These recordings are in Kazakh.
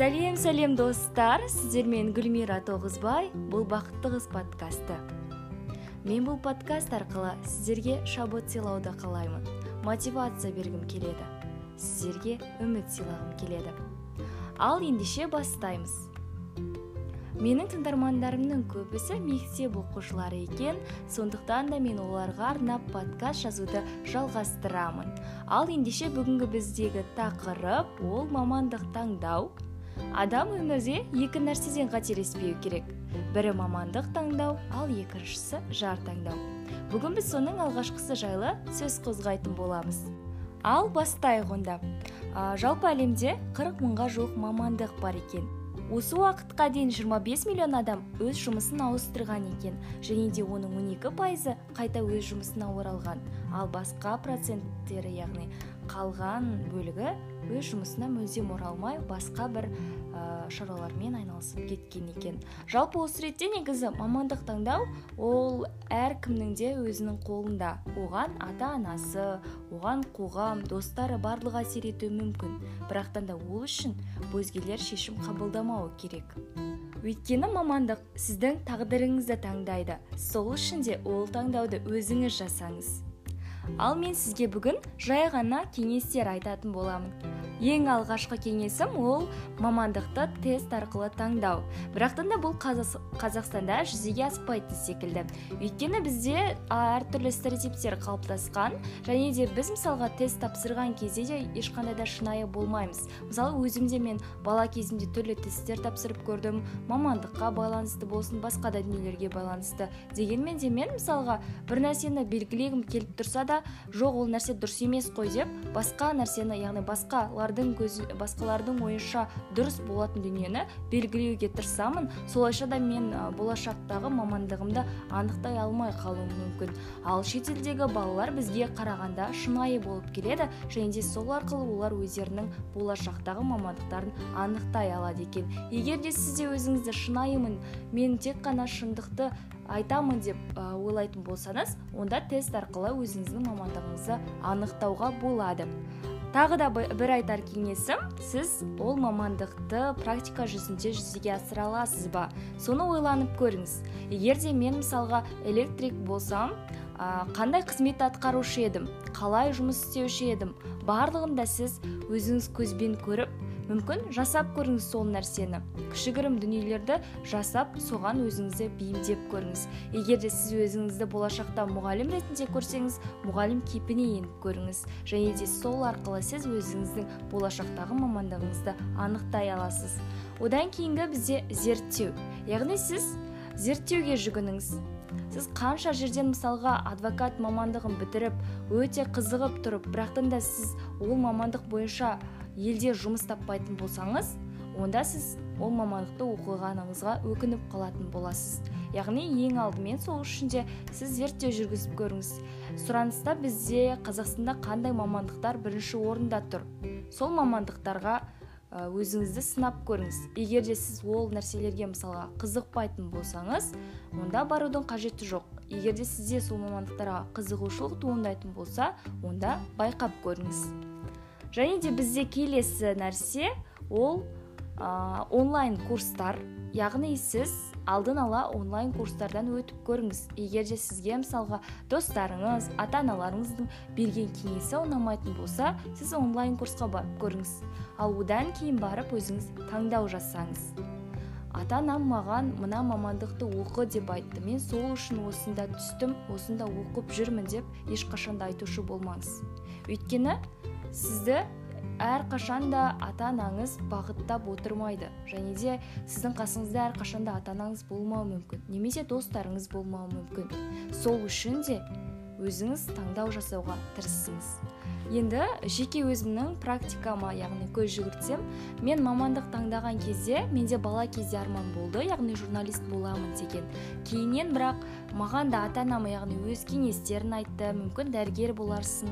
сәлем сәлем достар. Сіздермен гүлмира тоғызбай бұл бақытты қыз подкасты. Мен бұл подкаст арқылы сіздерге шабыт сыйлауды қалаймын. Мотивация бергім келеді. Сіздерге үміт сыйлағым келеді. Ал ендеше бастаймыз. Менің тыңдармандарымның көбісі мектеп оқушылары екен сондықтан да мен оларға арнап подкаст жазуды жалғастырамын. Ал ендеше бүгінгі біздегі тақырып ол мамандық таңдау. Адам өмірде екі нәрседен қателеспеу керек. Бірі мамандық таңдау ал екіншісі жар таңдау. Бүгін біз соның алғашқысы жайлы сөз қозғайтын боламыз. Ал бастайық онда. Жалпы әлемде 40 мыңға жуық мамандық бар екен. Осы уақытқа дейін 25 миллион адам өз жұмысын ауыстырған екен. Және де оның 12 пайызы қайта өз жұмысына оралған. Ал басқа проценттері яғни қалған бөлігі өз жұмысына мүлдем оралмай басқа бір ә, шаруалармен айналысып кеткен екен. Жалпы осы ретте негізі мамандық таңдау ол әркімнің де өзінің қолында. Оған ата анасы оған қоғам достары барлығы әсер етуі мүмкін. Бірақтан да ол үшін өзгелер шешім қабылдамауы керек. Өйткені мамандық сіздің тағдырыңызды таңдайды. Сол үшін де ол таңдауды өзіңіз жасаңыз. Ал мен сізге бүгін жай ғана кеңестер айтатын боламын. Ең алғашқы кеңесім ол мамандықты тест арқылы таңдау. Бірақтан да бұл қазақстанда жүзеге аспайтын секілді. Өйткені бізде әртүрлі стереотиптер қалыптасқан және де біз мысалға тест тапсырған кезде де ешқандай да шынайы болмаймыз. Мысалы өзімде мен бала кезімде түрлі тесттер тапсырып көрдім мамандыққа байланысты болсын басқа да дүниелерге байланысты. Дегенмен де мен мысалға бір нәрсені белгілегім келіп тұрса да жоқ ол нәрсе дұрыс емес қой деп басқа нәрсені яғни басқалардың көзі басқалардың ойынша дұрыс болатын дүниені белгілеуге тырысамын. Солайша да мен болашақтағы мамандығымды анықтай алмай қалуым мүмкін. Ал шетелдегі балалар бізге қарағанда шынайы болып келеді және де сол арқылы олар өздерінің болашақтағы мамандықтарын анықтай алады екен. Егер де сіз де өзіңізді шынайымын мен тек қана шындықты айтамын деп ойлайтын болсаңыз онда тест арқылы өзіңіздің мамандығыңызды анықтауға болады. Тағы да бір айтар кеңесім сіз ол мамандықты практика жүзінде жүзеге асыра аласыз ба? Соны ойланып көріңіз. Егер де мен мысалға электрик болсам қандай қызмет атқарушы едім? Қалай жұмыс істеуші едім? Барлығын да сіз өзіңіз көзбен көріп мүмкін жасап көріңіз сол нәрсені. Кішігірім дүниелерді жасап соған өзіңізді бейімдеп көріңіз. Егер де сіз өзіңізді болашақта мұғалім ретінде көрсеңіз мұғалім кейпіне еніп көріңіз. Және де сол арқылы сіз өзіңіздің болашақтағы мамандығыңызды анықтай аласыз. Одан кейінгі бізде зерттеу. Яғни сіз зерттеуге жүгініңіз. Сіз қанша жерден мысалға адвокат мамандығын бітіріп өте қызығып тұрып бірақтан да сіз ол мамандық бойынша елде жұмыс таппайтын болсаңыз онда сіз ол мамандықты оқығаныңызға өкініп қалатын боласыз. Яғни ең алдымен сол үшін де сіз зерттеу жүргізіп көріңіз. Сұраныста бізде қазақстанда қандай мамандықтар бірінші орында тұр? Сол мамандықтарға өзіңізді сынап көріңіз. Егер де сіз ол нәрселерге мысалға қызықпайтын болсаңыз онда барудың қажеті жоқ. Егер де сізде сол мамандықтарға қызығушылық туындайтын болса онда байқап көріңіз. Және де бізде келесі нәрсе ол ә, онлайн курстар. Яғни сіз алдын ала онлайн курстардан өтіп көріңіз. Егер де сізге мысалға достарыңыз ата аналарыңыздың берген кеңесі ұнамайтын болса сіз онлайн курсқа барып көріңіз. Ал одан кейін барып өзіңіз таңдау жасаңыз. Ата анам маған мына мамандықты оқы деп айтты. Мен сол үшін осында түстім осында оқып жүрмін деп ешқашан да айтушы болмаңыз. Өйткені сізді әрқашан да ата анаңыз бағыттап отырмайды. Және де сіздің қасыңызда әрқашан да ата анаңыз болмауы мүмкін. Немесе достарыңыз болмауы мүмкін. Сол үшін де өзіңіз таңдау жасауға тырысыңыз енді жеке өзімнің практикама яғни көз жүгіртсем мен мамандық таңдаған кезде менде бала кезде арман болды яғни журналист боламын деген. Кейіннен бірақ маған да ата анам яғни өз кеңестерін айтты мүмкін дәрігер боларсың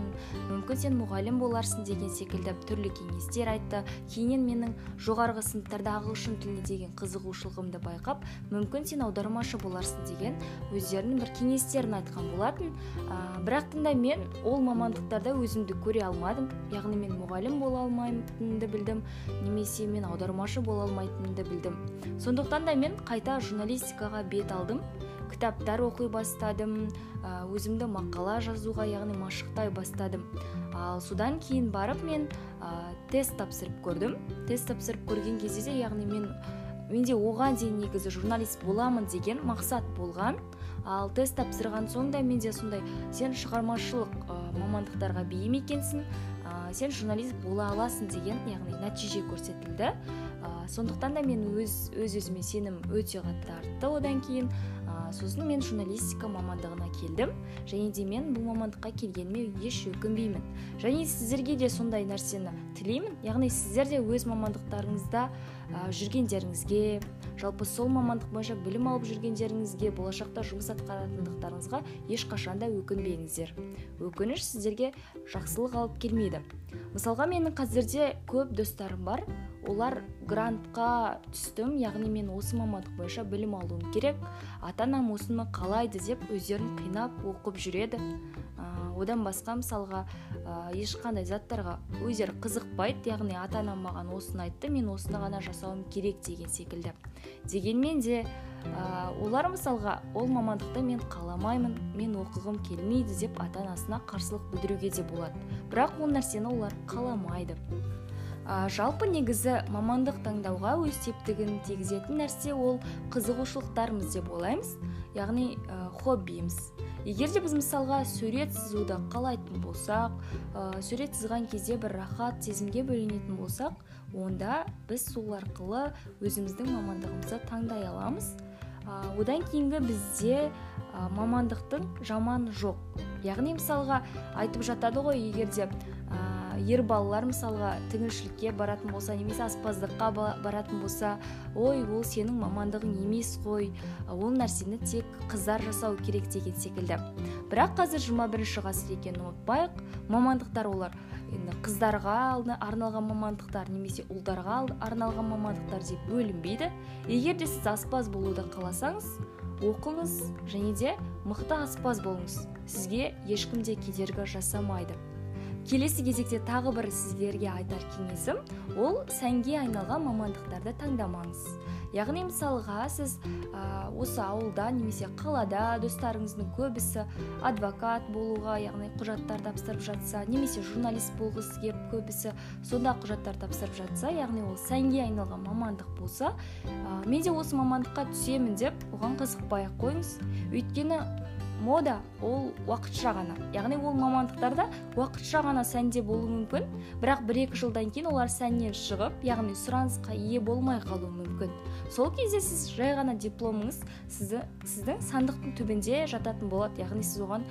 мүмкін сен мұғалім боларсың деген секілді түрлі кеңестер айтты. Кейіннен менің жоғарғы сыныптарда ағылшын тіліне деген қызығушылығымды байқап мүмкін сен аудармашы боларсың деген өздерінің бір кеңестерін айтқан болатын. Бірақ та мен ол мамандықтарда өзімді көре алмадым. Яғни мен мұғалім бола алмайтынымды білдім немесе мен аудармашы бола алмайтынымды білдім. Сондықтан да мен қайта журналистикаға бет алдым кітаптар оқи бастадым өзімді мақала жазуға яғни машықтай бастадым. Ал содан кейін барып мен ә, тест тапсырып көрдім. Тест тапсырып көрген кезде де яғни мен менде оған дейін негізі журналист боламын деген мақсат болған. Ал тест тапсырған соң да менде сондай сен шығармашылық ә, мамандықтарға бейім екенсің ә, сен журналист бола аласың деген яғни нәтиже көрсетілді. Сондықтан да мен өз өз өзіме сенім өте қатты артты одан кейін. Ә, сосын мен журналистика мамандығына келдім. Және де мен бұл мамандыққа келгеніме еш өкінбеймін. Және сіздерге де сондай нәрсені тілеймін. Яғни сіздер де өз мамандықтарыңызда ә, жүргендеріңізге жалпы сол мамандық бойынша білім алып жүргендеріңізге болашақта жұмыс атқаратындықтарыңызға ешқашан да өкінбеңіздер. Өкініш сіздерге жақсылық алып келмейді. Мысалға менің қазірде көп достарым бар. Олар грантқа түстім яғни мен осы мамандық бойынша білім алуым керек. Ата анам осыны қалайды деп өздерін қинап оқып жүреді. Одан басқа мысалға ә, ешқандай заттарға өздері қызықпайды яғни ата анам маған осыны айтты мен осыны ғана жасауым керек деген секілді. Дегенмен де ә, олар мысалға ол мамандықты мен қаламаймын мен оқығым келмейді деп ата анасына қарсылық білдіруге де болады. Бірақ ол нәрсені олар қаламайды. Ә, жалпы негізі мамандық таңдауға өз септігін тигізетін нәрсе ол қызығушылықтарымыз деп ойлаймыз яғни ә, хоббиіміз. Егер де біз мысалға сурет сызуды қалайтын болсақ ә, сурет сызған кезде бір рахат сезімге бөленетін болсақ онда біз сол арқылы өзіміздің мамандығымызды таңдай аламыз. Ә, одан кейінгі бізде ә, мамандықтың жаман жоқ. Яғни мысалға айтып жатады ғой егер де ер балалар мысалға тігіншілікке баратын болса немесе аспаздыққа баратын болса ой ол сенің мамандығың емес қой. Ол нәрсені тек қыздар жасау керек деген секілді. Бірақ қазір 21 бірінші ғасыр екенін ұмытпайық. Мамандықтар олар енді қыздарға арналған мамандықтар немесе ұлдарға арналған мамандықтар деп бөлінбейді. Егер де сіз аспаз болуды қаласаңыз оқыңыз және де мықты аспаз болыңыз. Сізге ешкім де кедергі жасамайды. Келесі кезекте тағы бір сіздерге айтар кеңесім ол сәнге айналған мамандықтарды таңдамаңыз. Яғни мысалға сіз ә, осы ауылда немесе қалада достарыңыздың көбісі адвокат болуға яғни құжаттар тапсырып жатса немесе журналист болғысы келіп көбісі сонда құжаттар тапсырып жатса яғни ол сәнге айналған мамандық болса ә, мен де осы мамандыққа түсемін деп оған қызықпай ақ қойыңыз. Өйткені мода ол уақытша ғана. Яғни ол мамандықтарда уақытша ғана сәнде болуы мүмкін. Бірақ бір екі жылдан кейін олар сәннен шығып яғни сұранысқа ие болмай қалуы мүмкін. Сол кезде сіз жай ғана дипломыңыз сізді сіздің сандықтың түбінде жататын болады. Яғни сіз оған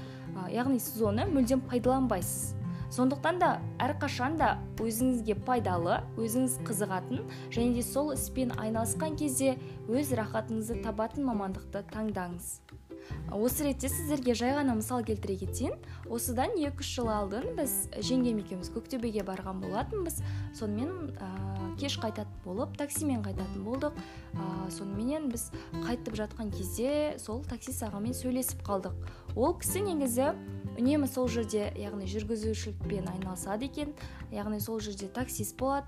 яғни сіз оны мүлдем пайдаланбайсыз. Сондықтан да әрқашан да өзіңізге пайдалы өзіңіз қызығатын және де сол іспен айналысқан кезде өз рахатыңызды табатын мамандықты таңдаңыз. Осы ретте сіздерге жай ғана мысал келтіре кетейін. Осыдан екі үш жыл алдын біз жеңгем екеуміз көктөбеге барған болатынбыз. Сонымен ә, кеш қайтатын болып таксимен қайтатын болдық. Ә, соныменен біз қайтып жатқан кезде сол таксист ағамен сөйлесіп қалдық. Ол кісі негізі үнемі сол жерде яғни жүргізушілікпен айналысады екен. Яғни сол жерде таксист болады.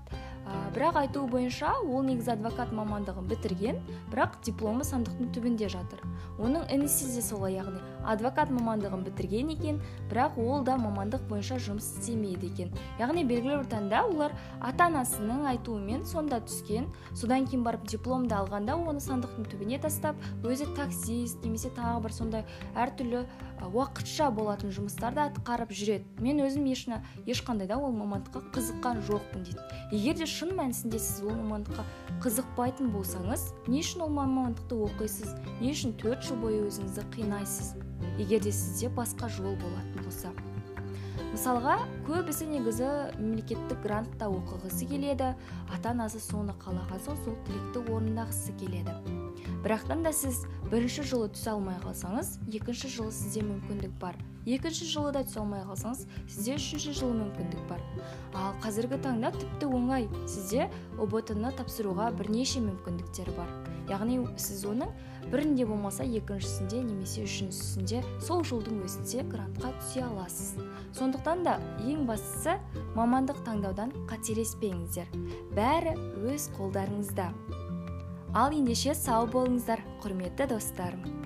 Бірақ айтуы бойынша ол негізі адвокат мамандығын бітірген бірақ дипломы сандықтың түбінде жатыр. Оның інісі де солай яғни адвокат мамандығын бітірген екен бірақ ол да мамандық бойынша жұмыс істемейді екен. Яғни белгілі бір таңда олар ата анасының айтуымен сонда түскен. Содан кейін барып дипломды алғанда оны сандықтың түбіне тастап өзі таксист немесе тағы бір сондай әртүрлі уақытша болатын жұмыстарды атқарып жүреді. Мен өзім ешқандай да ол мамандыққа қызыққан жоқпын дейді. Егер де шын мәнісінде сіз ол мамандыққа қызықпайтын болсаңыз не үшін ол мамандықты оқисыз не үшін төрт жыл бойы өзіңізді қинайсыз? Егер де сізде басқа жол болатын болса. Мысалға көбісі негізі мемлекеттік грантта оқығысы келеді ата анасы соны қалаған соң сол тілекті орындағысы келеді. Бірақтан да сіз бірінші жылы түсе алмай қалсаңыз екінші жылы сізде мүмкіндік бар. Екінші жылы да түсе алмай қалсаңыз сізде үшінші жылы мүмкіндік бар. Ал қазіргі таңда тіпті оңай сізде ұбт ны тапсыруға бірнеше мүмкіндіктер бар. Яғни сіз оның бірінде болмаса екіншісінде немесе үшіншісінде сол жылдың өзінде грантқа түсе аласыз. Сондықтан да ең бастысы мамандық таңдаудан қателеспеңіздер. Бәрі өз қолдарыңызда. Ал ендеше сау болыңыздар құрметті достарым.